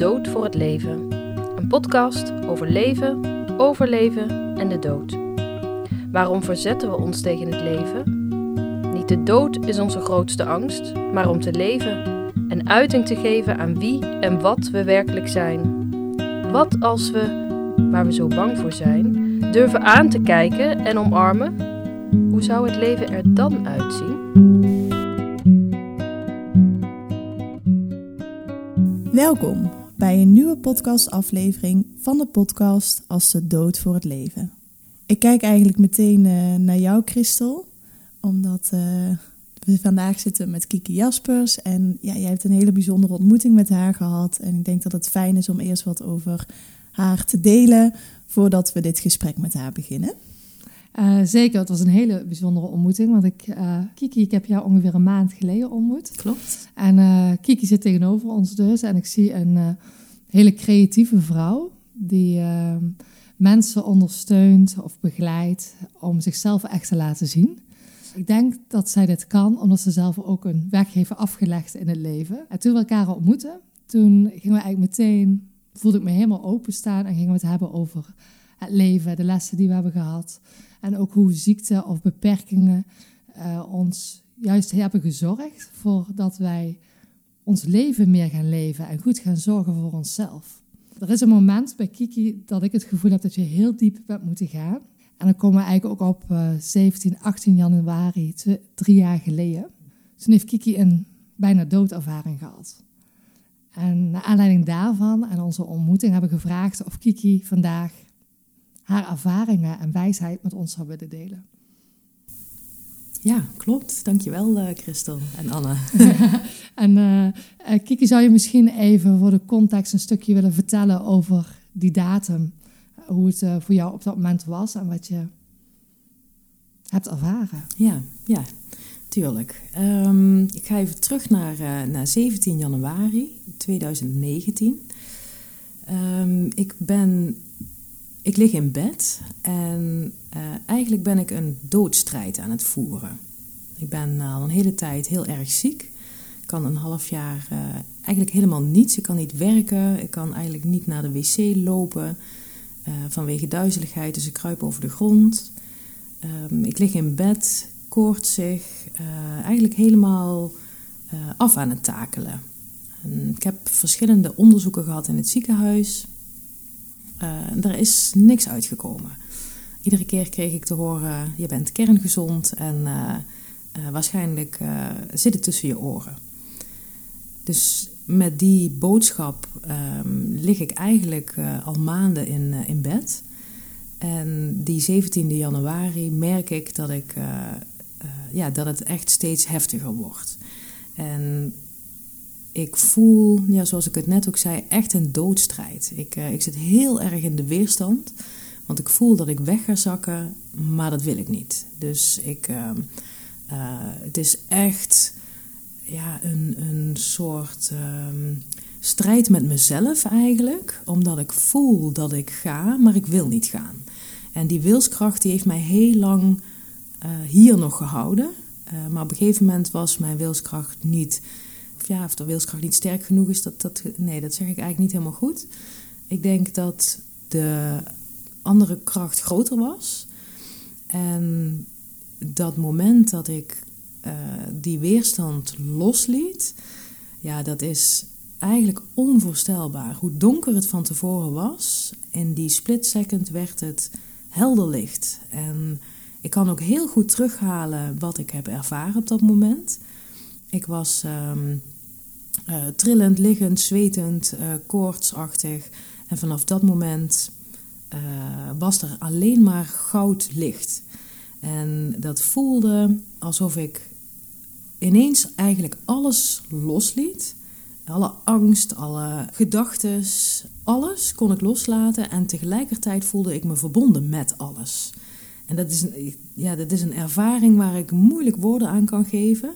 dood voor het leven. Een podcast over leven, overleven en de dood. Waarom verzetten we ons tegen het leven? Niet de dood is onze grootste angst, maar om te leven en uiting te geven aan wie en wat we werkelijk zijn. Wat als we, waar we zo bang voor zijn, durven aan te kijken en omarmen? Hoe zou het leven er dan uitzien? Welkom bij een nieuwe podcastaflevering van de podcast Als de dood voor het leven. Ik kijk eigenlijk meteen uh, naar jou, Christel, omdat uh, we vandaag zitten met Kiki Jaspers en ja, jij hebt een hele bijzondere ontmoeting met haar gehad. En ik denk dat het fijn is om eerst wat over haar te delen voordat we dit gesprek met haar beginnen. Uh, zeker, het was een hele bijzondere ontmoeting. Want ik, uh, Kiki, ik heb jou ongeveer een maand geleden ontmoet. Klopt. En uh, Kiki zit tegenover ons dus. En ik zie een hele creatieve vrouw die mensen ondersteunt of begeleidt om zichzelf echt te laten zien. Ik denk dat zij dit kan omdat ze zelf ook een weg heeft afgelegd in het leven. En toen we elkaar ontmoetten, toen gingen we eigenlijk meteen, voelde ik me helemaal openstaan en gingen we het hebben over het leven, de lessen die we hebben gehad. En ook hoe ziekte of beperkingen uh, ons juist hebben gezorgd voor dat wij ons leven meer gaan leven en goed gaan zorgen voor onszelf. Er is een moment bij Kiki dat ik het gevoel heb dat je heel diep bent moeten gaan. En dan komen we eigenlijk ook op uh, 17, 18 januari, twee, drie jaar geleden. Toen heeft Kiki een bijna doodervaring gehad. En naar aanleiding daarvan en onze ontmoeting hebben we gevraagd of Kiki vandaag haar ervaringen en wijsheid met ons zou willen delen. Ja, klopt. Dankjewel uh, Christel en Anne. en uh, Kiki, zou je misschien even voor de context een stukje willen vertellen over die datum? Hoe het uh, voor jou op dat moment was en wat je hebt ervaren? Ja, ja tuurlijk. Um, ik ga even terug naar, naar 17 januari 2019. Um, ik ben ik lig in bed en uh, eigenlijk ben ik een doodstrijd aan het voeren. Ik ben al een hele tijd heel erg ziek. Ik kan een half jaar uh, eigenlijk helemaal niets. Ik kan niet werken. Ik kan eigenlijk niet naar de wc lopen vanwege duizeligheid. Dus ik kruip over de grond. Um, ik lig in bed, koortsig, eigenlijk helemaal af aan het takelen. En ik heb verschillende onderzoeken gehad in het ziekenhuis. Uh, er is niks uitgekomen. Iedere keer kreeg ik te horen: je bent kerngezond en uh, uh, waarschijnlijk zit het tussen je oren. Dus met die boodschap um, lig ik eigenlijk al maanden in, in bed. En die 17e januari merk ik dat, ik, ja, dat het echt steeds heftiger wordt. En ik voel, ja, zoals ik het net ook zei, echt een doodstrijd. Ik, uh, ik zit heel erg in de weerstand. Want ik voel dat ik weg ga zakken, maar dat wil ik niet. Dus ik, uh, uh, het is echt ja, een, een soort um, strijd met mezelf eigenlijk. Omdat ik voel dat ik ga, maar ik wil niet gaan. En die wilskracht die heeft mij heel lang hier nog gehouden. maar op een gegeven moment was mijn wilskracht niet ja, of de wilskracht niet sterk genoeg is, dat, dat, nee, dat zeg ik eigenlijk niet helemaal goed. Ik denk dat de andere kracht groter was. En dat moment dat ik uh, die weerstand losliet, ja, dat is eigenlijk onvoorstelbaar. Hoe donker het van tevoren was, in die split second werd het helder licht. En ik kan ook heel goed terughalen wat ik heb ervaren op dat moment. Ik was um, uh, trillend, liggend, zwetend, uh, koortsachtig. En vanaf dat moment uh, was er alleen maar goud licht. En dat voelde alsof ik ineens eigenlijk alles losliet. Alle angst, alle gedachten, alles kon ik loslaten. En tegelijkertijd voelde ik me verbonden met alles. En dat is, ja, dat is een ervaring waar ik moeilijk woorden aan kan geven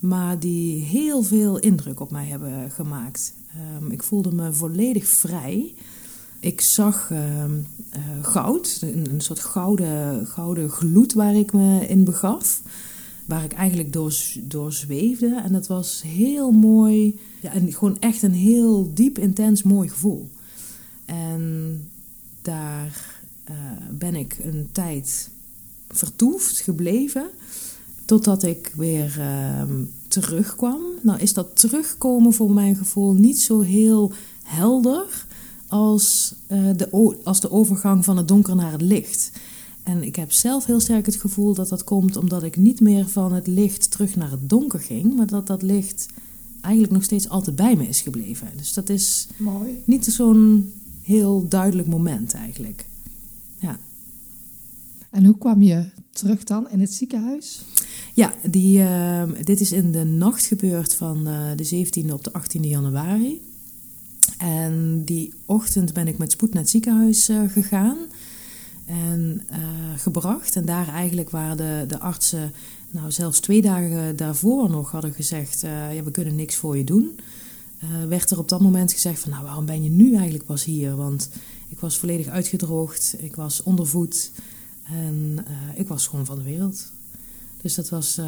maar die heel veel indruk op mij hebben gemaakt. Um, ik voelde me volledig vrij. Ik zag uh, uh, goud, een, soort gouden, gouden gloed waar ik me in begaf. waar ik eigenlijk door, door zweefde. En dat was heel mooi. En gewoon echt een heel diep, intens mooi gevoel. En daar eh, ben ik een tijd vertoefd, gebleven. Totdat ik weer uh, terugkwam. Nou is dat terugkomen voor mijn gevoel niet zo heel helder als, uh, de, als de overgang van het donker naar het licht. En ik heb zelf heel sterk het gevoel dat dat komt omdat ik niet meer van het licht terug naar het donker ging, maar dat dat licht eigenlijk nog steeds altijd bij me is gebleven. Dus dat is Mooi. niet zo'n heel duidelijk moment eigenlijk. Ja. En hoe kwam je terug dan in het ziekenhuis? Ja, die, uh, dit is in de nacht gebeurd van uh, de 17e op de 18e januari. En die ochtend ben ik met spoed naar het ziekenhuis uh, gegaan en uh, gebracht. En daar eigenlijk waar de, de artsen, nou zelfs twee dagen daarvoor nog hadden gezegd: ja, we kunnen niks voor je doen. Werd er op dat moment gezegd: van nou, waarom ben je nu eigenlijk pas hier? Want ik was volledig uitgedroogd, ik was ondervoed en ik was gewoon van de wereld. Dus dat was.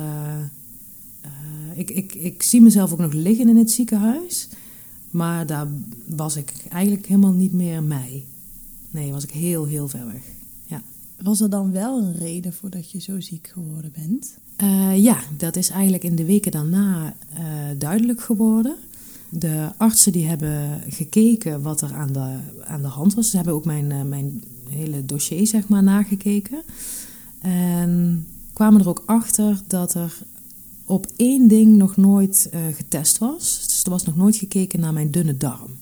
ik, ik, ik zie mezelf ook nog liggen in het ziekenhuis. Maar daar was ik eigenlijk helemaal niet meer mij. Nee, was ik heel, heel ver weg. Ja. Was er dan wel een reden voor dat je zo ziek geworden bent? Uh, ja, dat is eigenlijk in de weken daarna duidelijk geworden. De artsen die hebben gekeken wat er aan de, aan de hand was. Ze hebben ook mijn, mijn hele dossier zeg maar nagekeken. En kwamen er ook achter dat er op één ding nog nooit uh, getest was. Dus er was nog nooit gekeken naar mijn dunne darm.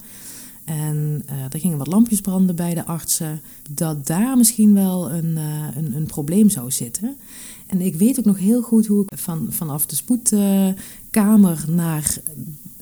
En uh, er gingen wat lampjes branden bij de artsen. Dat daar misschien wel een, uh, een, een, probleem zou zitten. En ik weet ook nog heel goed hoe ik van, vanaf de spoedkamer naar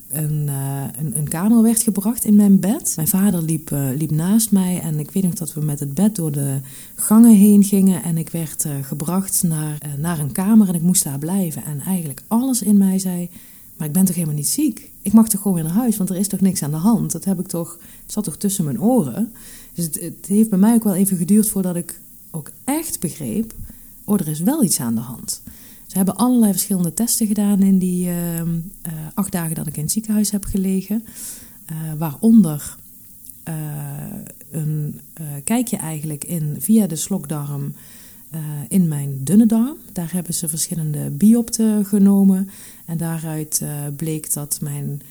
een, uh, een, een, kamer werd gebracht in mijn bed. Mijn vader liep, uh, liep naast mij en ik weet nog dat we met het bed door de gangen heen gingen. En ik werd uh, gebracht naar, naar een kamer en ik moest daar blijven. En eigenlijk alles in mij zei, maar ik ben toch helemaal niet ziek? Ik mag toch gewoon weer naar huis, want er is toch niks aan de hand? Dat heb ik toch, het zat toch tussen mijn oren? Dus het, het heeft bij mij ook wel even geduurd voordat ik ook echt begreep, oh, er is wel iets aan de hand. Ze hebben allerlei verschillende testen gedaan in die uh, uh, acht dagen dat ik in het ziekenhuis heb gelegen. Uh, waaronder uh, een kijkje eigenlijk in, via de slokdarm in mijn dunne darm. Daar hebben ze verschillende biopten genomen. En daaruit bleek dat mijn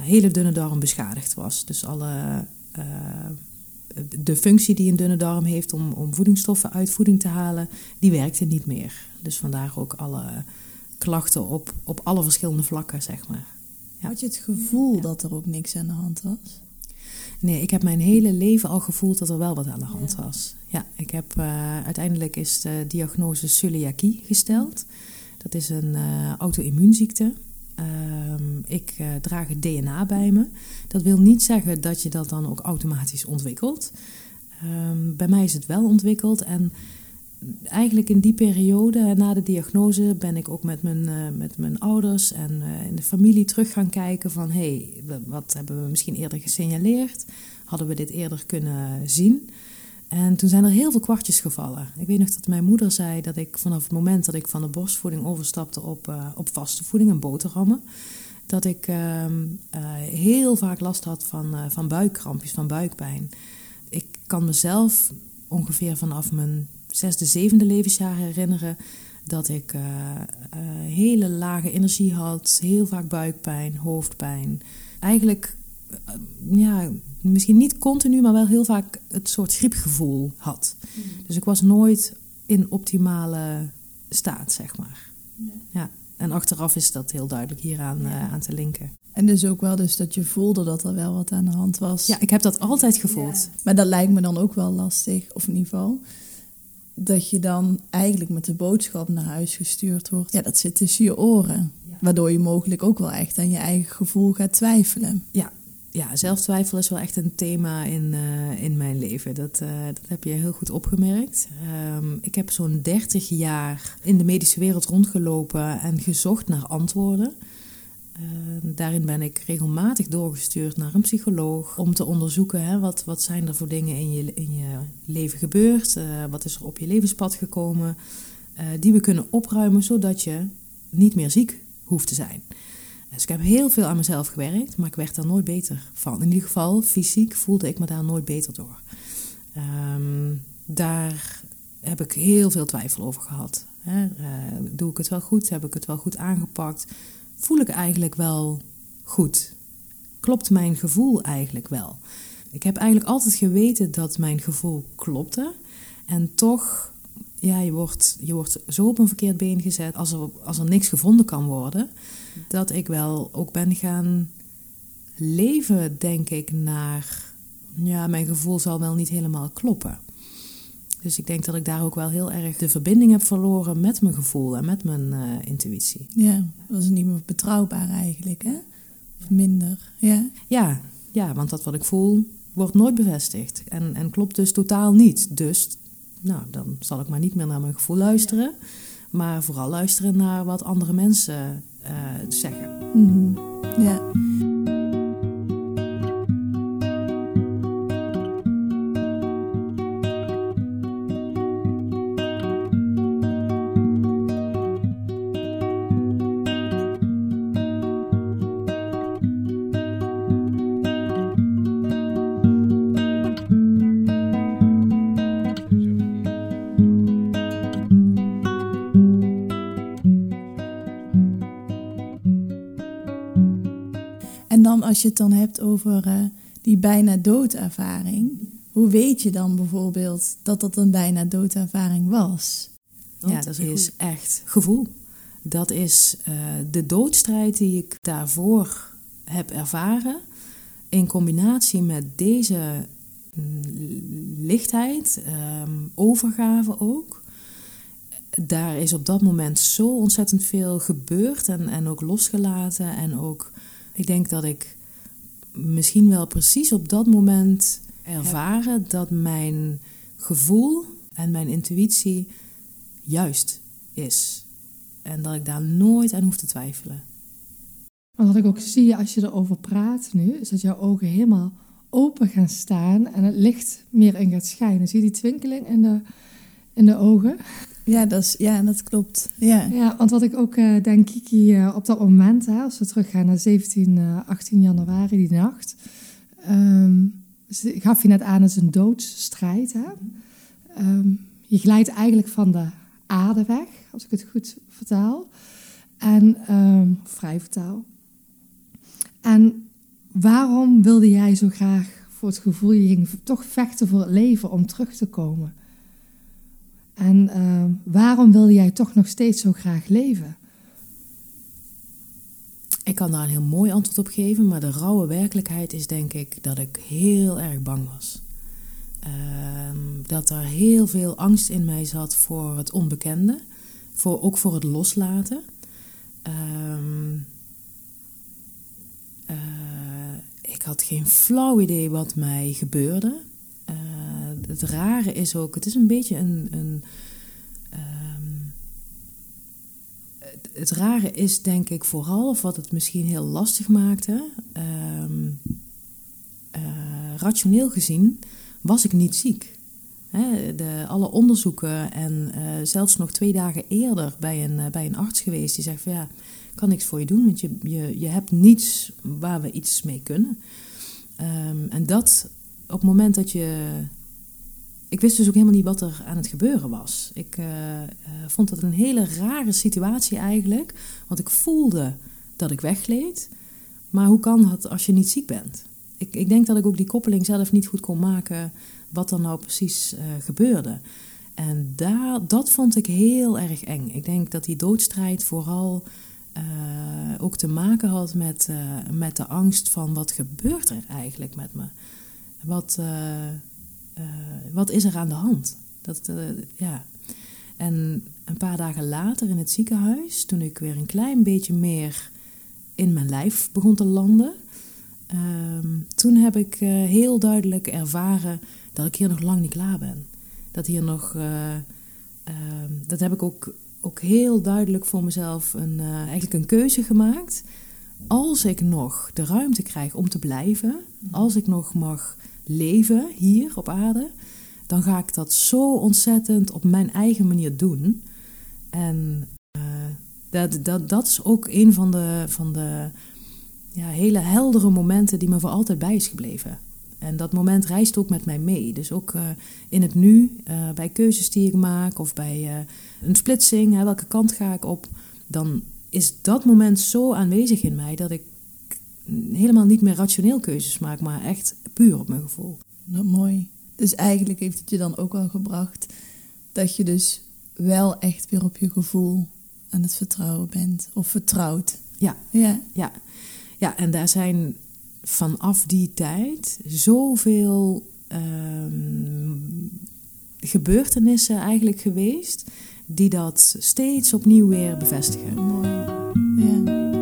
hele dunne darm beschadigd was. Dus alle de functie die een dunne darm heeft om, om voedingsstoffen uit voeding te halen, die werkte niet meer. Dus vandaar ook alle klachten op, op alle verschillende vlakken, zeg maar. Ja. Had je het gevoel ja. dat er ook niks aan de hand was? Nee, ik heb mijn hele leven al gevoeld dat er wel wat aan de hand ja. was. Ja, ik heb uh, uiteindelijk is de diagnose celiakie gesteld. Dat is een uh, auto-immuunziekte. Um, ik uh, draag het DNA bij me. Dat wil niet zeggen dat je dat dan ook automatisch ontwikkelt. Um, bij mij is het wel ontwikkeld en eigenlijk in die periode na de diagnose ben ik ook met mijn, uh, met mijn ouders en in de familie terug gaan kijken van hé, hey, wat hebben we misschien eerder gesignaleerd? Hadden we dit eerder kunnen zien? En toen zijn er heel veel kwartjes gevallen. Ik weet nog dat mijn moeder zei dat ik vanaf het moment dat ik van de borstvoeding overstapte op, uh, op vaste voeding en boterhammen, dat ik uh, uh, heel vaak last had van, uh, van buikkrampjes, van buikpijn. Ik kan mezelf ongeveer vanaf mijn zesde, zevende levensjaar herinneren dat ik hele lage energie had, heel vaak buikpijn, hoofdpijn. Eigenlijk ja, misschien niet continu, maar wel heel vaak het soort griepgevoel had. Mm. Dus ik was nooit in optimale staat, zeg maar. Ja. ja. En achteraf is dat heel duidelijk hieraan ja. uh, aan te linken. En dus ook wel dus dat je voelde dat er wel wat aan de hand was. Ja, ik heb dat altijd gevoeld. Ja. Maar dat lijkt me dan ook wel lastig, of in ieder geval dat je dan eigenlijk met de boodschap naar huis gestuurd wordt. Ja, dat zit tussen je oren. Ja. Waardoor je mogelijk ook wel echt aan je eigen gevoel gaat twijfelen. Ja, ja, zelftwijfel is wel echt een thema in, uh, in mijn leven. Dat, uh, dat heb je heel goed opgemerkt. Um, ik heb zo'n 30 jaar in de medische wereld rondgelopen en gezocht naar antwoorden. Uh, daarin ben ik regelmatig doorgestuurd naar een psycholoog om te onderzoeken hè, wat, wat zijn er voor dingen in je, in je leven gebeurd, wat is er op je levenspad gekomen. eh, die we kunnen opruimen zodat je niet meer ziek hoeft te zijn. Dus ik heb heel veel aan mezelf gewerkt, maar ik werd daar nooit beter van. In ieder geval, fysiek voelde ik me daar nooit beter door. Ehm, daar heb ik heel veel twijfel over gehad. Hè? Eh, doe ik het wel goed? Heb ik het wel goed aangepakt? Voel ik eigenlijk wel goed? Klopt mijn gevoel eigenlijk wel? Ik heb eigenlijk altijd geweten dat mijn gevoel klopte. En toch, ja, je wordt, je wordt zo op een verkeerd been gezet als er, als er niks gevonden kan worden. Dat ik wel ook ben gaan leven, denk ik, naar, ja, mijn gevoel zal wel niet helemaal kloppen. Dus ik denk dat ik daar ook wel heel erg de verbinding heb verloren met mijn gevoel en met mijn uh, intuïtie. Ja, dat is niet meer betrouwbaar eigenlijk, hè? Of minder, ja. Ja, ja, want dat wat ik voel wordt nooit bevestigd en, en klopt dus totaal niet. Dus, nou, dan zal ik maar niet meer naar mijn gevoel luisteren, maar vooral luisteren naar wat andere mensen uh, zeggen. Mm, ja. En dan als je het dan hebt over uh, die bijna doodervaring, hoe weet je dan bijvoorbeeld dat dat een bijna doodervaring was? Want ja, dat is echt gevoel. Dat is uh, de doodstrijd die ik daarvoor heb ervaren, in combinatie met deze lichtheid, um, overgave ook. Daar is op dat moment zo ontzettend veel gebeurd en, en ook losgelaten en ook ik denk dat ik misschien wel precies op dat moment ervaren dat mijn gevoel en mijn intuïtie juist is. En dat ik daar nooit aan hoef te twijfelen. Maar wat ik ook zie als je erover praat nu, is dat jouw ogen helemaal open gaan staan en het licht meer in gaat schijnen. Zie je die twinkeling in de, in de ogen? Ja, dat, is, ja, dat klopt. Ja. ja, want wat ik ook uh, denk, Kiki, uh, op dat moment, hè, als we teruggaan naar 17, uh, 18 januari, die nacht, um, gaf je net aan, het is een doodsstrijd. Hè? Um, je glijdt eigenlijk van de aarde weg, als ik het goed vertaal. En um, vrij vertaal. En waarom wilde jij zo graag voor het gevoel, je ging toch vechten voor het leven om terug te komen? En uh, waarom wilde jij toch nog steeds zo graag leven? Ik kan daar een heel mooi antwoord op geven, maar de rauwe werkelijkheid is denk ik dat ik heel erg bang was. Uh, dat er heel veel angst in mij zat voor het onbekende, voor, ook voor het loslaten. Uh, ik had geen flauw idee wat mij gebeurde het rare is ook, het is een beetje een. een um, het, rare is denk ik vooral, of wat het misschien heel lastig maakte. Um, uh, rationeel gezien was ik niet ziek. He, de, alle onderzoeken en uh, zelfs nog twee dagen eerder bij een, uh, bij een arts geweest die zegt van ja, kan niks voor je doen, want je, je, je hebt niets waar we iets mee kunnen. Um, en dat op het moment dat je ik wist dus ook helemaal niet wat er aan het gebeuren was. Ik uh, uh, vond het een hele rare situatie eigenlijk. Want ik voelde dat ik weggleed. Maar hoe kan dat als je niet ziek bent? Ik, ik denk dat ik ook die koppeling zelf niet goed kon maken. Wat er nou precies uh, gebeurde. En daar, dat vond ik heel erg eng. Ik denk dat die doodstrijd vooral ook te maken had met, met de angst van wat gebeurt er eigenlijk met me. Wat, uh, wat is er aan de hand? Dat, uh, ja. En een paar dagen later in het ziekenhuis, toen ik weer een klein beetje meer in mijn lijf begon te landen, uh, toen heb ik uh, heel duidelijk ervaren dat ik hier nog lang niet klaar ben. Dat hier nog, ehm, dat heb ik ook, ook heel duidelijk voor mezelf een, eigenlijk een keuze gemaakt. Als ik nog de ruimte krijg om te blijven, als ik nog mag leven hier op aarde, dan ga ik dat zo ontzettend op mijn eigen manier doen. En uh, dat, dat, dat is ook een van de, van de ja, hele heldere momenten die me voor altijd bij is gebleven. En dat moment reist ook met mij mee. Dus ook uh, in het nu, uh, bij keuzes die ik maak of bij een splitsing, hè, welke kant ga ik op, dan is dat moment zo aanwezig in mij dat ik helemaal niet meer rationeel keuzes maak, maar echt puur op mijn gevoel. Dat mooi. Dus eigenlijk heeft het je dan ook al gebracht dat je dus wel echt weer op je gevoel aan het vertrouwen bent of vertrouwt. Ja, ja. ja. ja en daar zijn vanaf die tijd zoveel uh, gebeurtenissen eigenlijk geweest die dat steeds opnieuw weer bevestigen. Mooi. Ja.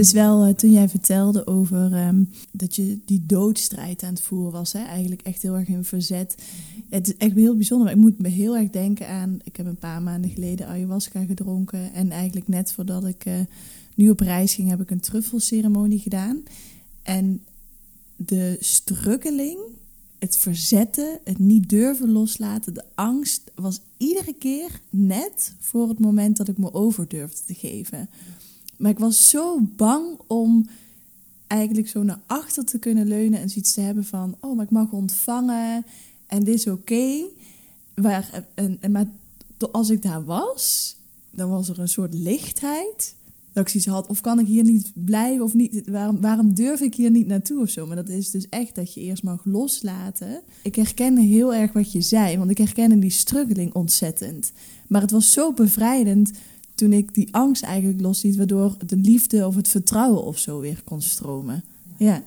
Dus wel uh, toen jij vertelde over um, dat je die doodstrijd aan het voeren was, hè, eigenlijk echt heel erg in verzet. Het is echt heel bijzonder, maar ik moet me heel erg denken aan, ik heb een paar maanden geleden ayahuasca gedronken en eigenlijk net voordat ik uh, nu op reis ging, heb ik een truffelceremonie gedaan. En de struggeling, het verzetten, het niet durven loslaten, de angst was iedere keer net voor het moment dat ik me over durfde te geven. Maar ik was zo bang om eigenlijk zo naar achter te kunnen leunen en zoiets te hebben van: oh, maar ik mag ontvangen en dit is oké. En, maar als ik daar was, dan was er een soort lichtheid. Dat ik zoiets had, of kan ik hier niet blijven of niet? Waarom, waarom durf ik hier niet naartoe of zo? Maar dat is dus echt dat je eerst mag loslaten. Ik herkende heel erg wat je zei, want ik herkende die struggeling ontzettend. Maar het was zo bevrijdend toen ik die angst eigenlijk losliet, waardoor de liefde of het vertrouwen of zo weer kon stromen. Ja.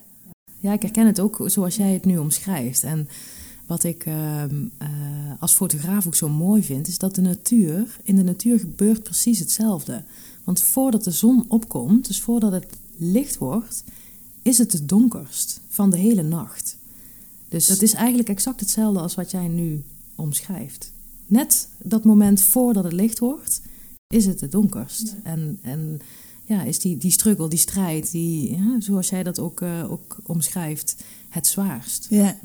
Ja, ik herken het ook zoals jij het nu omschrijft. En wat ik uh, uh, als fotograaf ook zo mooi vind, is dat de natuur, in de natuur gebeurt precies hetzelfde. Want voordat de zon opkomt, dus voordat het licht wordt, is het het donkerst van de hele nacht. Dus dat is eigenlijk exact hetzelfde als wat jij nu omschrijft. Net dat moment voordat het licht wordt, is het het donkerst. En, en ja, is die, die struggle, die strijd, die, ja, zoals jij dat ook, uh, ook omschrijft, het zwaarst. Ja.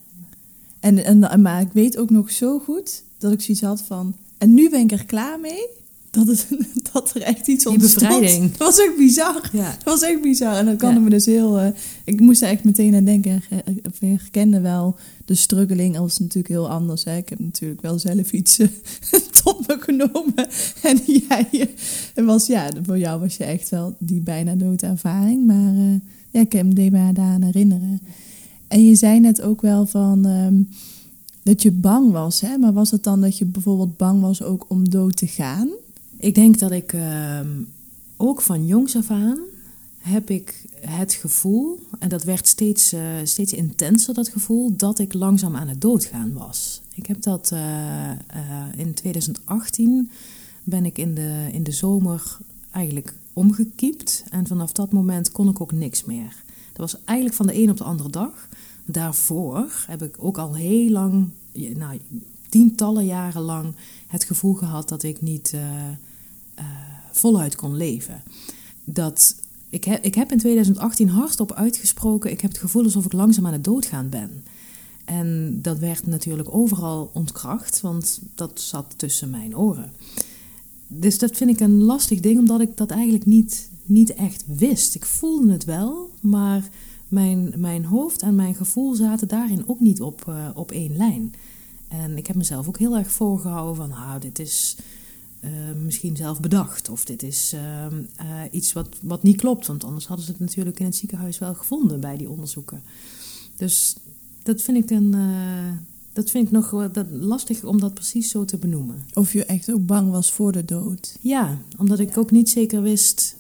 En, en, maar ik weet ook nog zo goed dat ik zoiets had van... En nu ben ik er klaar mee dat, het, dat er echt iets ontstond. Die bevrijding. Dat was echt bizar. Ja. Dat was echt bizar. En dat kan ja. me dus heel... Uh, ik moest er echt meteen aan denken. Ik herkende wel de struggeling. als natuurlijk heel anders. Hè. Ik heb natuurlijk wel zelf iets uh, tot me genomen. En jij... Uh, was, ja, voor jou was je echt wel die bijna doodervaring. Maar ja, ik heb me daaraan herinneren. En je zei net ook wel van... Um, dat je bang was, hè? maar was het dan dat je bijvoorbeeld bang was ook om dood te gaan? Ik denk dat ik uh, ook van jongs af aan heb ik het gevoel, en dat werd steeds, uh, steeds intenser, dat gevoel, dat ik langzaam aan het doodgaan was. Ik heb dat uh, in 2018 ben ik in de, in de zomer eigenlijk omgekiept. En vanaf dat moment kon ik ook niks meer. Dat was eigenlijk van de een op de andere dag. Daarvoor heb ik ook al heel lang, nou, tientallen jaren lang, het gevoel gehad dat ik niet uh, voluit kon leven. Dat, ik, heb, ik heb in 2018 hardop uitgesproken, ik heb het gevoel alsof ik langzaam aan het doodgaan ben. En dat werd natuurlijk overal ontkracht, want dat zat tussen mijn oren. Dus dat vind ik een lastig ding, omdat ik dat eigenlijk niet, niet echt wist. Ik voelde het wel, maar mijn, mijn hoofd en mijn gevoel zaten daarin ook niet op, uh, op één lijn. En ik heb mezelf ook heel erg voorgehouden van, ah, dit is uh, misschien zelf bedacht. Of dit is uh, uh, iets wat, wat niet klopt. Want anders hadden ze het natuurlijk in het ziekenhuis wel gevonden bij die onderzoeken. Dus dat vind ik, een, dat vind ik nog dat lastig om dat precies zo te benoemen. Of je echt ook bang was voor de dood. Ja, omdat ik ook niet zeker wist.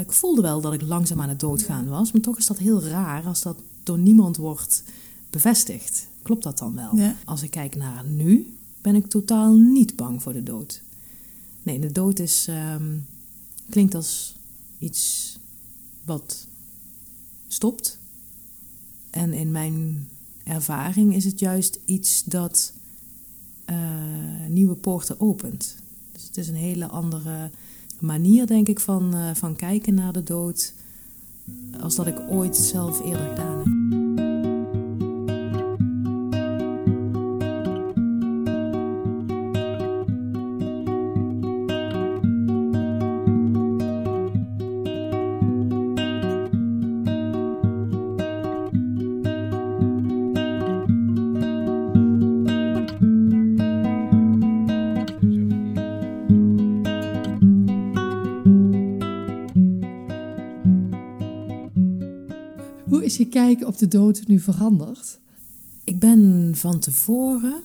ik voelde wel dat ik langzaam aan het doodgaan was. Maar toch is dat heel raar als dat door niemand wordt bevestigd. Klopt dat dan wel? Ja. Als ik kijk naar nu, ben ik totaal niet bang voor de dood. Nee, de dood is, um, klinkt als iets wat stopt. En in mijn ervaring is het juist iets dat uh, nieuwe poorten opent. Dus het is een hele andere manier, denk ik, van, uh, van kijken naar de dood. Als dat ik ooit zelf eerder gedaan heb. Is je kijken op de dood nu veranderd? Ik ben van tevoren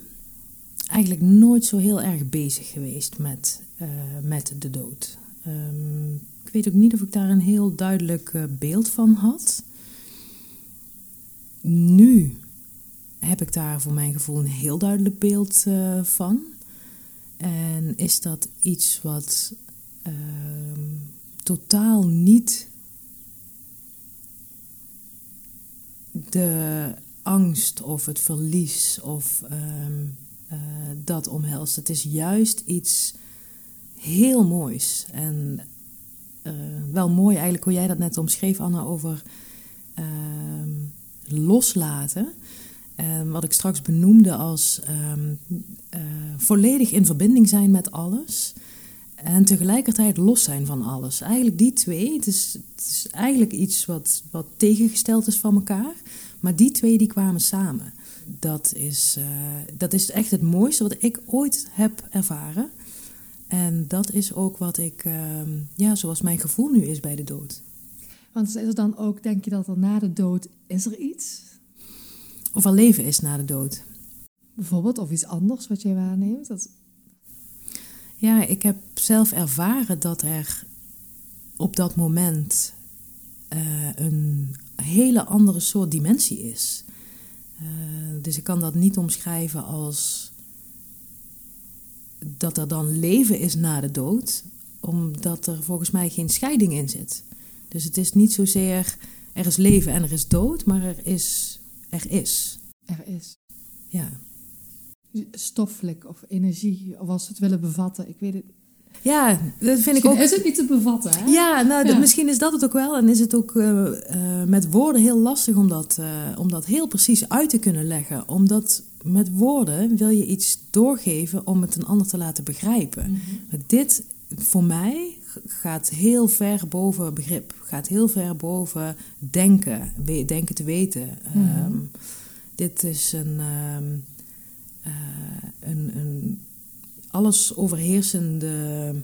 eigenlijk nooit zo heel erg bezig geweest met, uh, met de dood. Um, ik weet ook niet of ik daar een heel duidelijk uh, beeld van had. Nu heb ik daar voor mijn gevoel een heel duidelijk beeld uh, van. En is dat iets wat ehm, totaal niet de angst of het verlies of um, uh, dat omhelst. Het is juist iets heel moois. En uh, wel mooi eigenlijk hoe jij dat net omschreef, Anna, over uh, loslaten. En wat ik straks benoemde als um, volledig in verbinding zijn met alles. En tegelijkertijd los zijn van alles. Eigenlijk die twee, het is, het is eigenlijk iets wat, wat tegengesteld is van elkaar. Maar die twee die kwamen samen. Dat is, uh, dat is echt het mooiste wat ik ooit heb ervaren. En dat is ook wat ik, uh, ja, zoals mijn gevoel nu is bij de dood. Want is er dan ook, denk je dat er na de dood, is er iets? Of er leven is na de dood. Bijvoorbeeld, of iets anders wat jij waarneemt? Dat... Ja, ik heb zelf ervaren dat er op dat moment uh, een hele andere soort dimensie is. Uh, dus ik kan dat niet omschrijven als dat er dan leven is na de dood, omdat er volgens mij geen scheiding in zit. Dus het is niet zozeer er is leven en er is dood, maar er is. Er is. Er is. Ja. Stoffelijk of energie, of als we het willen bevatten, ik weet het ja, dat vind misschien ik ook. Is het niet te bevatten? Hè? Ja, nou, ja. misschien is dat het ook wel. En is het ook uh, uh, met woorden heel lastig om dat, uh, om dat heel precies uit te kunnen leggen. Omdat met woorden wil je iets doorgeven om het een ander te laten begrijpen. Mm -hmm. Dit voor mij gaat heel ver boven begrip. Gaat heel ver boven denken, denken te weten. Mm -hmm. um, dit is een, um, een, een alles overheersende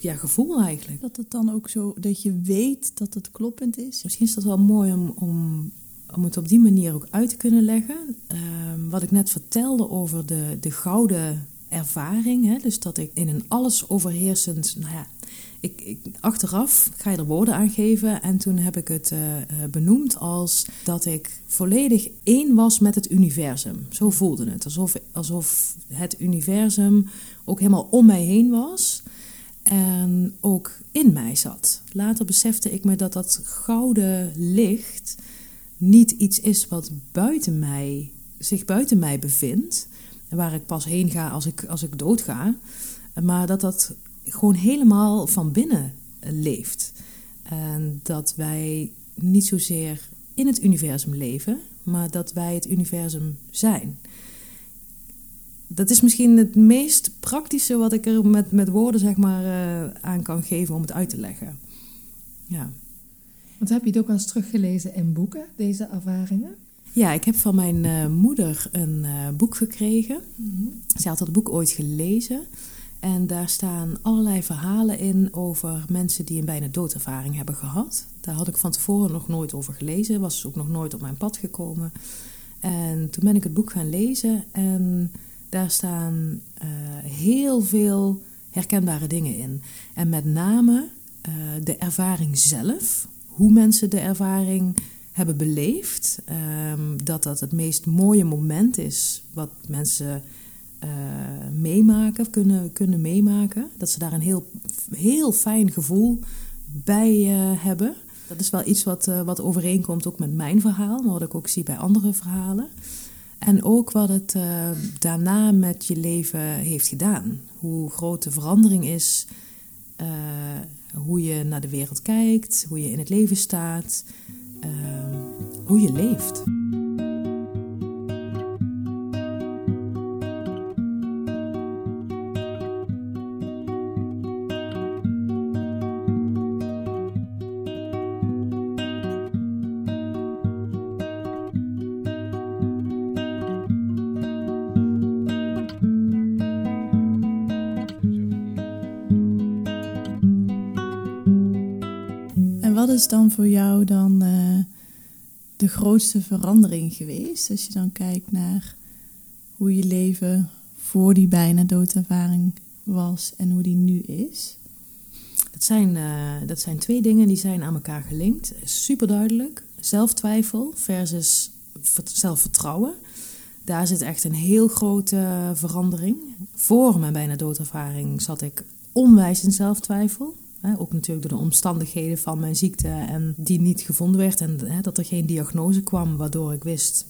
ja, gevoel eigenlijk. Dat het dan ook zo, dat je weet dat het kloppend is? Misschien is dat wel mooi om, om, om het op die manier ook uit te kunnen leggen. Uh, wat ik net vertelde over de, de gouden ervaring. Hè? Dus dat ik in een alles overheersend, nou ja, ik, ik, achteraf ga je er woorden aan geven. En toen heb ik het uh, benoemd als dat ik volledig één was met het universum. Zo voelde het. Alsof, alsof het universum ook helemaal om mij heen was. En ook in mij zat. Later besefte ik me dat dat gouden licht niet iets is wat buiten mij, zich buiten mij bevindt. Waar ik pas heen ga als ik, als ik doodga. Maar dat dat gewoon helemaal van binnen leeft. En dat wij niet zozeer in het universum leven, maar dat wij het universum zijn. Dat is misschien het meest praktische wat ik er met, met woorden zeg maar, uh, aan kan geven om het uit te leggen. Ja. Want heb je het ook eens teruggelezen in boeken, deze ervaringen? Ja, ik heb van mijn uh, moeder een uh, boek gekregen. Mm -hmm. Zij had dat boek ooit gelezen. En daar staan allerlei verhalen in over mensen die een bijna doodervaring hebben gehad. Daar had ik van tevoren nog nooit over gelezen, was ook nog nooit op mijn pad gekomen. En toen ben ik het boek gaan lezen en daar staan uh, heel veel herkenbare dingen in. En met name de ervaring zelf, hoe mensen de ervaring hebben beleefd. Um, dat dat het meest mooie moment is wat mensen meemaken, kunnen, kunnen meemaken. Dat ze daar een heel, heel fijn gevoel bij hebben. Dat is wel iets wat, wat overeenkomt ook met mijn verhaal, maar wat ik ook zie bij andere verhalen. En ook wat het daarna met je leven heeft gedaan. Hoe groot de verandering is hoe je naar de wereld kijkt, hoe je in het leven staat, ehm, hoe je leeft. wat is dan voor jou dan uh, de grootste verandering geweest? Als je dan kijkt naar hoe je leven voor die bijna doodervaring was en hoe die nu is? Dat zijn, uh, dat zijn twee dingen die zijn aan elkaar gelinkt. Super duidelijk. Zelftwijfel versus zelfvertrouwen. Daar zit echt een heel grote verandering. Voor mijn bijna doodervaring zat ik onwijs in zelftwijfel ook natuurlijk door de omstandigheden van mijn ziekte en die niet gevonden werd en dat er geen diagnose kwam waardoor ik wist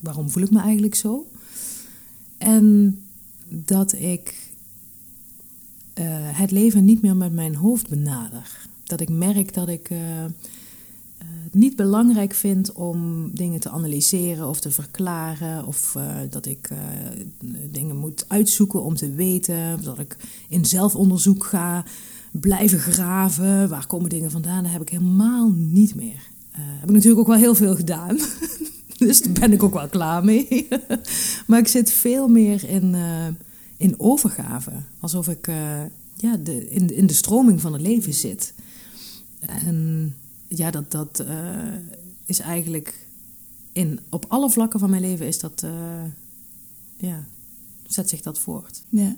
waarom voel ik me eigenlijk zo. En dat ik uh, het leven niet meer met mijn hoofd benader. Dat ik merk dat ik uh, het niet belangrijk vind om dingen te analyseren of te verklaren. Of dat ik dingen moet uitzoeken om te weten. Dat ik in zelfonderzoek ga blijven graven. Waar komen dingen vandaan? Dat heb ik helemaal niet meer. Uh, heb ik natuurlijk ook wel heel veel gedaan. dus daar ben ik ook wel klaar mee. maar ik zit veel meer in, uh, in overgave. Alsof ik uh, ja, de, in, in de stroming van het leven zit. En ja, dat, dat is eigenlijk in, op alle vlakken van mijn leven is dat, ja, zet zich dat voort. Ja.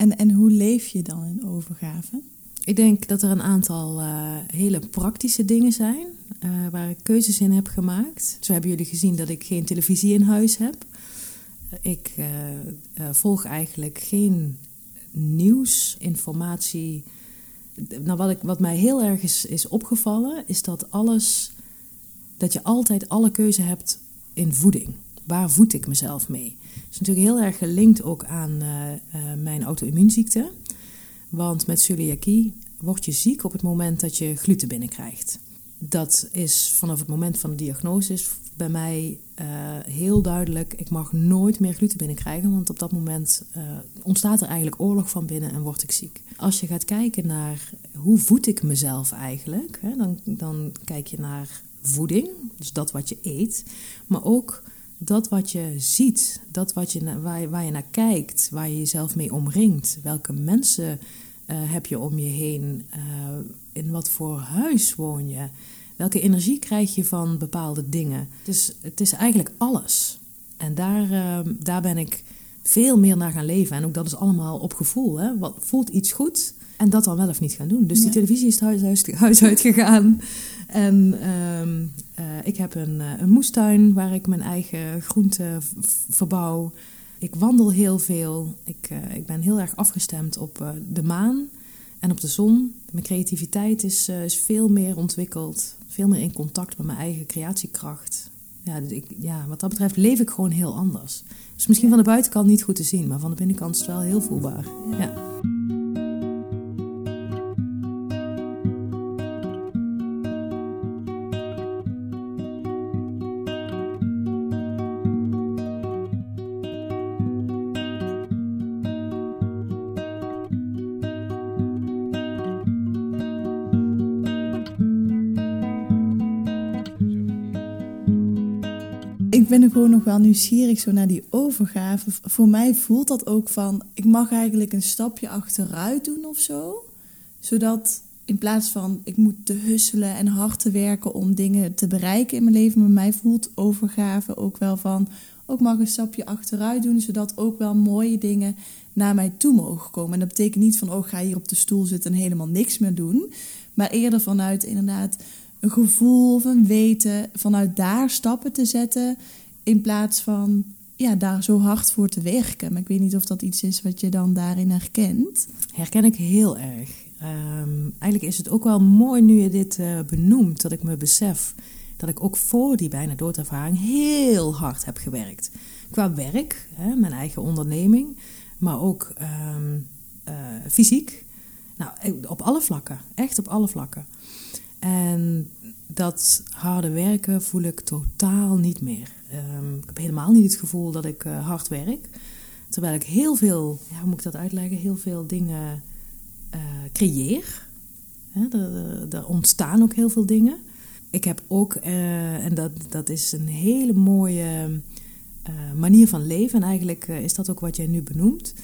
En, en hoe leef je dan in overgave? Ik denk dat er een aantal uh, hele praktische dingen zijn uh, waar ik keuzes in heb gemaakt. Zo hebben jullie gezien dat ik geen televisie in huis heb. Ik uh, volg eigenlijk geen nieuws, informatie. Nou, wat, ik, wat mij heel erg is, is opgevallen, is dat alles, dat je altijd alle keuze hebt in voeding. Waar voed ik mezelf mee? Dat is natuurlijk heel erg gelinkt ook aan mijn auto-immuunziekte. Want met celiakie word je ziek op het moment dat je gluten binnenkrijgt. Dat is vanaf het moment van de diagnose bij mij uh, heel duidelijk. Ik mag nooit meer gluten binnenkrijgen, want op dat moment uh, ontstaat er eigenlijk oorlog van binnen en word ik ziek. Als je gaat kijken naar hoe voed ik mezelf eigenlijk, hè, dan, dan kijk je naar voeding, dus dat wat je eet, maar ook dat wat je ziet, dat wat je, waar, je, naar kijkt, waar je jezelf mee omringt, welke mensen uh, heb je om je heen, uh, in wat voor huis woon je, welke energie krijg je van bepaalde dingen. Dus het is eigenlijk alles. En daar, uh, daar ben ik veel meer naar gaan leven. En ook dat is allemaal op gevoel. Hè? Wat voelt iets goed? En dat dan wel of niet gaan doen. Dus ja. die televisie is het huis, huis. En uh, ik heb een, een moestuin waar ik mijn eigen groenten verbouw. Ik wandel heel veel. Ik, uh, ik ben heel erg afgestemd op uh, de maan en op de zon. Mijn creativiteit is, is veel meer ontwikkeld. Veel meer in contact met mijn eigen creatiekracht. Ja, dus ik, ja, wat dat betreft leef ik gewoon heel anders. Dus misschien van de buitenkant niet goed te zien, maar van de binnenkant is het wel heel voelbaar. Ja. Ben er gewoon nog wel nieuwsgierig zo naar die overgave. Voor mij voelt dat ook van, ik mag eigenlijk een stapje achteruit doen of zo. Zodat in plaats van, ik moet te husselen en hard te werken om dingen te bereiken in mijn leven. Bij mij voelt overgave ook wel van, ook mag een stapje achteruit doen. Zodat ook wel mooie dingen naar mij toe mogen komen. En dat betekent niet van, oh ga hier op de stoel zitten en helemaal niks meer doen. Maar eerder vanuit inderdaad een gevoel of een weten, vanuit daar stappen te zetten. In plaats van ja, daar zo hard voor te werken. Maar ik weet niet of dat iets is wat je dan daarin herkent. Herken ik heel erg. Ehm, eigenlijk is het ook wel mooi nu je dit uh, benoemt, dat ik me besef dat ik ook voor die bijna doodervaring heel hard heb gewerkt. Qua werk, hè, mijn eigen onderneming, maar ook ehm, eh, fysiek. Nou, op alle vlakken, echt op alle vlakken. En dat harde werken voel ik totaal niet meer. Ehm, ik heb helemaal niet het gevoel dat ik uh, hard werk. Terwijl ik heel veel, ja, hoe moet ik dat uitleggen, heel veel dingen uh, creëer. er, ontstaan ook heel veel dingen. Ik heb ook, en dat, dat is een hele mooie manier van leven. En eigenlijk is dat ook wat jij nu benoemt.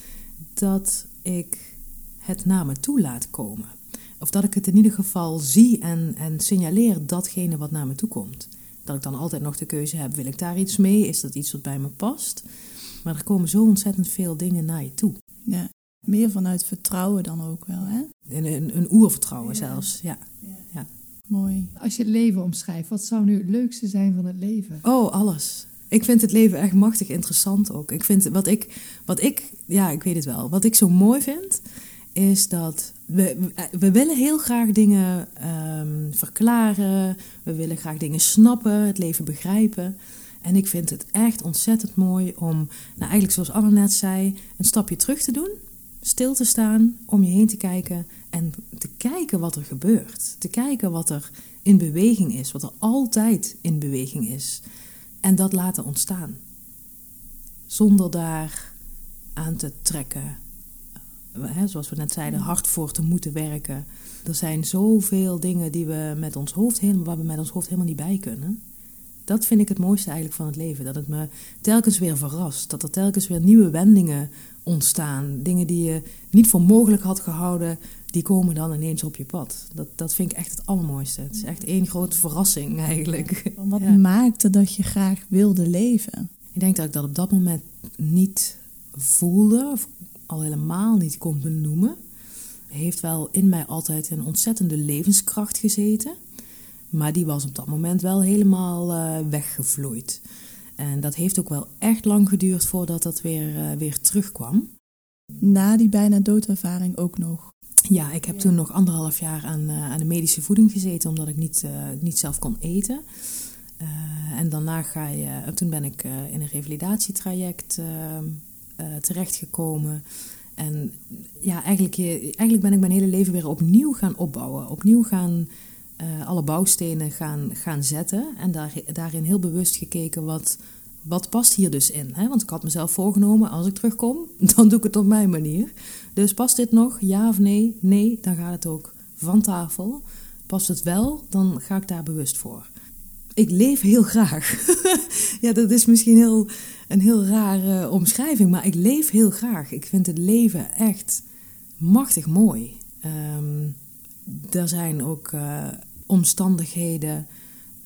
Dat ik het naar me toe laat komen. Of dat ik het in ieder geval zie en, en signaleer datgene wat naar me toe komt. Dat ik dan altijd nog de keuze heb: wil ik daar iets mee? Is dat iets wat bij me past? Maar er komen zo ontzettend veel dingen naar je toe. Ja, meer vanuit vertrouwen dan ook wel, hè? Een, een, een oervertrouwen zelfs, ja. ja. ja. Mooi. Als je het leven omschrijft, wat zou nu het leukste zijn van het leven? Oh, alles. Ik vind het leven echt machtig interessant ook. Ik vind wat ik, wat ik, ja, ik weet het wel. Wat ik zo mooi vind, is dat we, we willen heel graag dingen um, verklaren. We willen graag dingen snappen, het leven begrijpen. En ik vind het echt ontzettend mooi om, nou eigenlijk zoals Anne net zei, een stapje terug te doen. Stil te staan, om je heen te kijken en te kijken wat er gebeurt. Te kijken wat er in beweging is, wat er altijd in beweging is. En dat laten ontstaan. Zonder daar aan te trekken, hè, zoals we net zeiden, hard voor te moeten werken. Er zijn zoveel dingen die we met ons hoofd helemaal, waar we met ons hoofd helemaal niet bij kunnen. Dat vind ik het mooiste eigenlijk van het leven. Dat het me telkens weer verrast. Dat er telkens weer nieuwe wendingen ontstaan. Dingen die je niet voor mogelijk had gehouden, die komen dan ineens op je pad. Dat, dat vind ik echt het allermooiste. Het is echt één grote verrassing eigenlijk. Wat maakte dat je graag wilde leven? Ik denk dat ik dat op dat moment niet voelde, of al helemaal niet kon benoemen, heeft wel in mij altijd een ontzettende levenskracht gezeten. Maar die was op dat moment wel helemaal uh, weggevloeid. En dat heeft ook wel echt lang geduurd voordat dat weer, uh, weer terugkwam. Na die bijna doodervaring ook nog? Ja, ik heb toen nog anderhalf jaar aan, uh, aan de medische voeding gezeten, omdat ik niet, niet zelf kon eten. en daarna ga je, toen ben ik in een revalidatietraject uh, terechtgekomen. En ja, eigenlijk, eigenlijk ben ik mijn hele leven weer opnieuw gaan opbouwen. Opnieuw gaan uh, alle bouwstenen gaan, gaan zetten. En daar, daarin heel bewust gekeken wat, wat past hier dus in. Hè? Want ik had mezelf voorgenomen, als ik terugkom, dan doe ik het op mijn manier. Dus past dit nog? Ja of nee? Nee, dan gaat het ook van tafel. Past het wel, dan ga ik daar bewust voor. Ik leef heel graag. ja, dat is misschien heel een heel rare omschrijving, maar ik leef heel graag. Ik vind het leven echt machtig mooi. Um, er zijn ook uh, omstandigheden,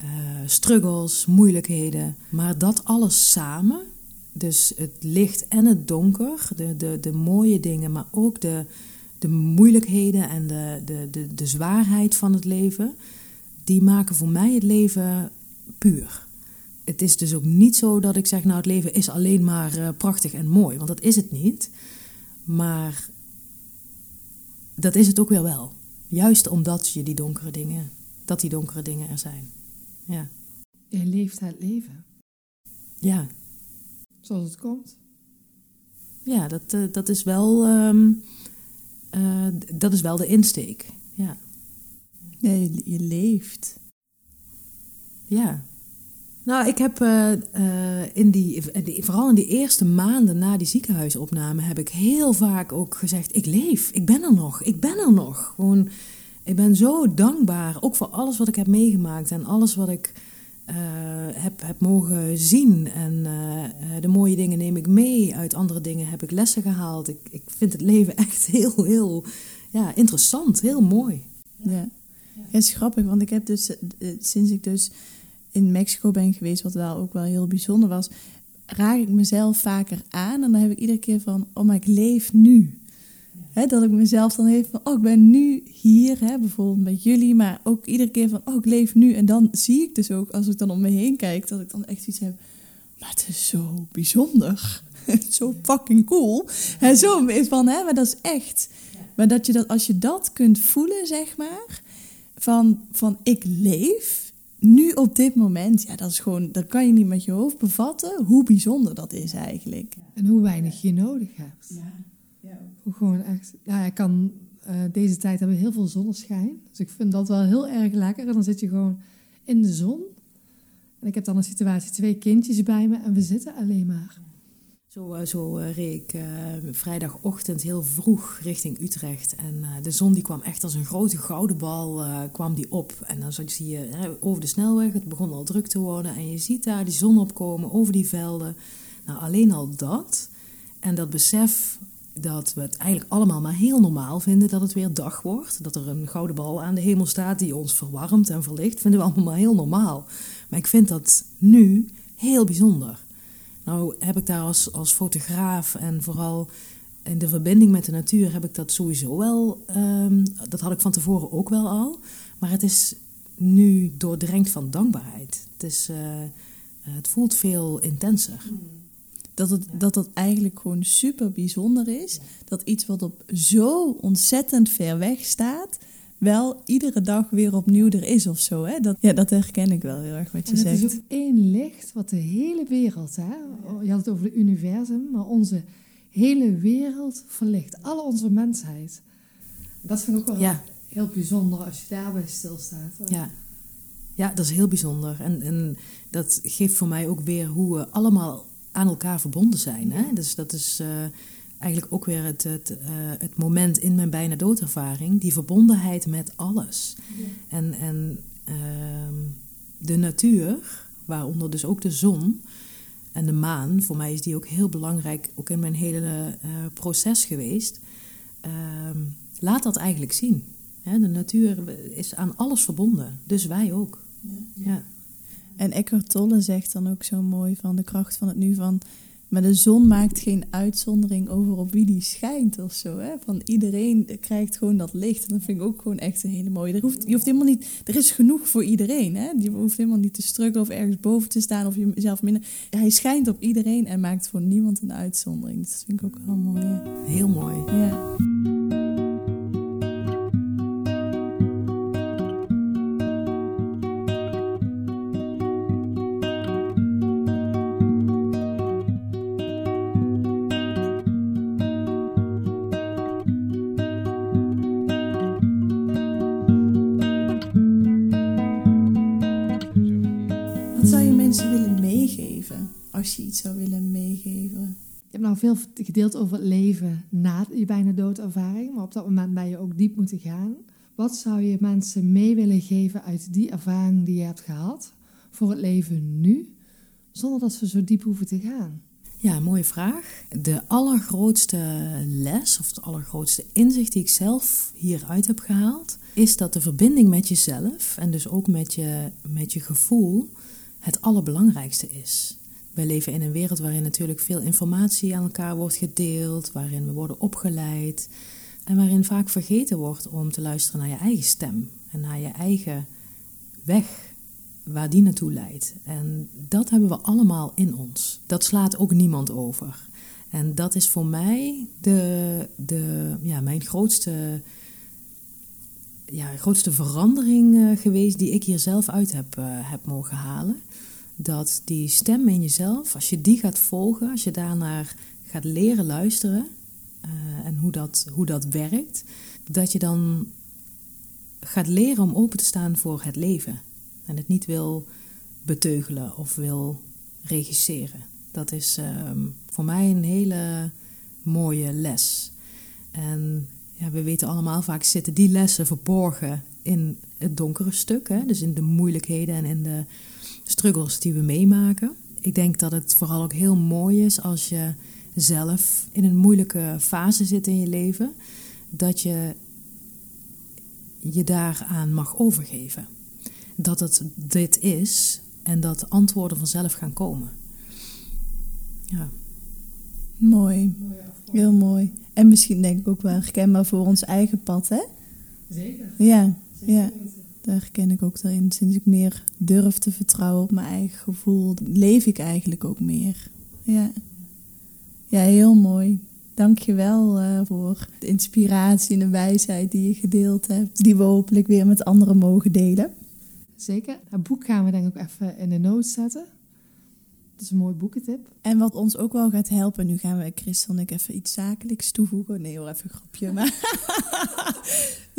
uh, struggles, moeilijkheden, maar dat alles samen, dus het licht en het donker, de, de, de mooie dingen, maar ook de, de moeilijkheden en de, de, de, de zwaarheid van het leven, die maken voor mij het leven puur het is dus ook niet zo dat ik zeg, nou het leven is alleen maar uh, prachtig en mooi, want dat is het niet. Maar dat is het ook weer wel. Juist omdat je die donkere dingen, dat die donkere dingen er zijn. Ja. Je leeft het leven. Ja. Zoals het komt. Ja, dat, uh, dat, is wel, um, uh, dat is wel de insteek. Ja. ja je, je leeft. Ja, nou, ik heb uh, in die, vooral in die eerste maanden na die ziekenhuisopname, heb ik heel vaak ook gezegd: ik leef, ik ben er nog, ik ben er nog. Gewoon, ik ben zo dankbaar, ook voor alles wat ik heb meegemaakt en alles wat ik uh, heb, heb mogen zien. En de mooie dingen neem ik mee, uit andere dingen heb ik lessen gehaald. Ik, ik vind het leven echt heel, heel ja, interessant, heel mooi. Ja. ja, het is grappig, want ik heb dus sinds ik dus in Mexico ben geweest, wat wel ook wel heel bijzonder was, raak ik mezelf vaker aan. En dan heb ik iedere keer van, oh, maar ik leef nu. dat ik mezelf dan even van, oh, ik ben nu hier, bijvoorbeeld met jullie, maar ook iedere keer van, oh, ik leef nu. En dan zie ik dus ook, als ik dan om me heen kijk, dat ik dan echt iets heb, maar het is zo bijzonder. zo fucking cool. En zo is van, hè, maar dat is echt. Maar dat je dat, als je dat kunt voelen, zeg maar, van, van ik leef nu op dit moment, ja, dat is gewoon, dat kan je niet met je hoofd bevatten hoe bijzonder dat is eigenlijk. En hoe weinig je nodig hebt. Ja, ja. Hoe gewoon echt, ja, ik kan, eh, deze tijd hebben we heel veel zonneschijn. Dus ik vind dat wel heel erg lekker. En dan zit je gewoon in de zon. En ik heb dan een situatie, twee kindjes bij me en we zitten alleen maar. Zo, eh, zo uh, reed ik uh, vrijdagochtend heel vroeg richting Utrecht. En de zon die kwam echt als een grote gouden bal kwam die op. En dan zie je over de snelweg, het begon al druk te worden. En je ziet daar die zon opkomen over die velden. Nou, alleen al dat. En dat besef dat we het eigenlijk allemaal maar heel normaal vinden dat het weer dag wordt. Dat er een gouden bal aan de hemel staat die ons verwarmt en verlicht. Vinden we allemaal maar heel normaal. Maar ik vind dat nu heel bijzonder. Nou heb ik daar als, als fotograaf en vooral in de verbinding met de natuur heb ik dat sowieso wel. Um, dat had ik van tevoren ook wel al. Maar het is nu doordrenkt van dankbaarheid. Het, is, uh, het voelt veel intenser. Dat het, dat dat eigenlijk gewoon super bijzonder is. Dat iets wat op zo ontzettend ver weg staat, wel iedere dag weer opnieuw er is of zo. Hè? Dat, ja, dat herken ik wel heel erg wat je en zegt. Het is ook één licht wat de hele wereld, hè? je had het over het universum, maar onze hele wereld verlicht. Alle onze mensheid. Dat vind ik ook wel Ja. heel bijzonder als je daarbij stilstaat. Ja. ja, dat is heel bijzonder. En, en dat geeft voor mij ook weer hoe we allemaal aan elkaar verbonden zijn. Hè? Dus dat is eh, eigenlijk ook weer het, het, eh, het moment in mijn bijna doodervaring. Die verbondenheid met alles. En, en ehm, de natuur, waaronder dus ook de zon en de maan. Voor mij is die ook heel belangrijk, ook in mijn hele eh, proces geweest. Ehm, laat dat eigenlijk zien. Hè? De natuur is aan alles verbonden, dus wij ook. Ja. En Eckhart Tolle zegt dan ook zo mooi van de kracht van het nu van... Maar de zon maakt geen uitzondering over op wie die schijnt of zo. Hè? Van iedereen krijgt gewoon dat licht. En dat vind ik ook gewoon echt een hele mooie. Er, hoeft, je hoeft helemaal niet, er is genoeg voor iedereen. Hè? Je hoeft helemaal niet te struggelen of ergens boven te staan of jezelf minder. Hij schijnt op iedereen en maakt voor niemand een uitzondering. Dat vind ik ook wel mooi. hè. Heel mooi. Ja. Als je iets zou willen meegeven? Je hebt nou veel gedeeld over het leven na je bijna doodervaring, maar op dat moment ben je ook diep moeten gaan. Wat zou je mensen mee willen geven uit die ervaring die je hebt gehad voor het leven nu, zonder dat ze zo diep hoeven te gaan? Ja, mooie vraag. De allergrootste les of het allergrootste inzicht die ik zelf hieruit heb gehaald, is dat de verbinding met jezelf en dus ook met je, met je gevoel het allerbelangrijkste is. Wij leven in een wereld waarin natuurlijk veel informatie aan elkaar wordt gedeeld, waarin we worden opgeleid en waarin vaak vergeten wordt om te luisteren naar je eigen stem en naar je eigen weg waar die naartoe leidt. En dat hebben we allemaal in ons. Dat slaat ook niemand over. En dat is voor mij de, de, ja, mijn grootste, ja, grootste verandering eh, geweest die ik hier zelf uit heb, eh, heb mogen halen. Dat die stem in jezelf, als je die gaat volgen, als je daarnaar gaat leren luisteren eh, en hoe dat, hoe dat werkt, dat je dan gaat leren om open te staan voor het leven. En het niet wil beteugelen of wil regisseren. Dat is ehm, voor mij een hele mooie les. En ja, we weten allemaal, vaak zitten die lessen verborgen in het donkere stuk. Hè? Dus in de moeilijkheden en in de struggles die we meemaken. Ik denk dat het vooral ook heel mooi is als je zelf in een moeilijke fase zit in je leven. Dat je je daaraan mag overgeven dat het dit is en dat antwoorden vanzelf gaan komen. Ja. Mooi. Heel mooi. En misschien denk ik ook wel herkenbaar voor ons eigen pad, hè? Zeker. Ja, ja. Daar ken ik ook in. Sinds ik meer durf te vertrouwen op mijn eigen gevoel, leef ik eigenlijk ook meer. Ja, ja heel mooi. Dank je wel uh, voor de inspiratie en de wijsheid die je gedeeld hebt. Die we hopelijk weer met anderen mogen delen. Zeker. Het boek gaan we denk ik ook even in de notes zetten. Dat is een mooi boekentip. En wat ons ook wel gaat helpen, nu gaan we Christel en ik even iets zakelijks toevoegen. Nee hoor, even een grapje. Maar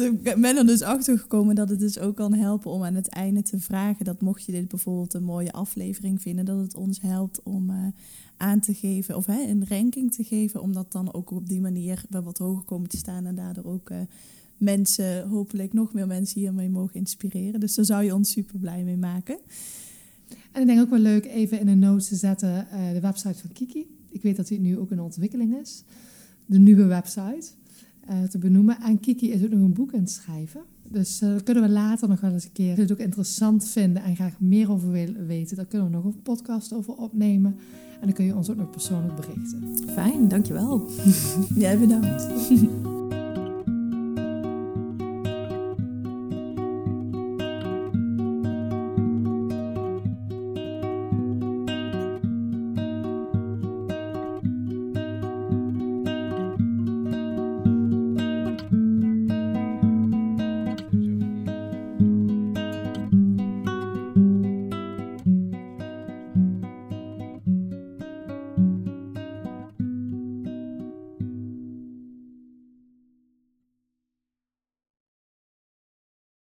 ik ben er dus achter gekomen dat het dus ook kan helpen om aan het einde te vragen. Dat mocht je dit bijvoorbeeld een mooie aflevering vinden, dat het ons helpt om uh, aan te geven of een ranking te geven. Omdat dan ook op die manier we wat hoger komen te staan en daardoor ook uh, mensen, hopelijk nog meer mensen hiermee mogen inspireren. Dus daar zou je ons super blij mee maken. En ik denk ook wel leuk even in een notes te zetten uh, de website van Kiki. Ik weet dat die nu ook in ontwikkeling is. De nieuwe website uh, te benoemen. En Kiki is ook nog een boek aan het schrijven. Dus uh, dat kunnen we later nog wel eens een keer. Als je het ook interessant vinden en graag meer over willen weten, dan kunnen we nog een podcast over opnemen. En dan kun je ons ook nog persoonlijk berichten. Fijn, dankjewel. Jij bedankt.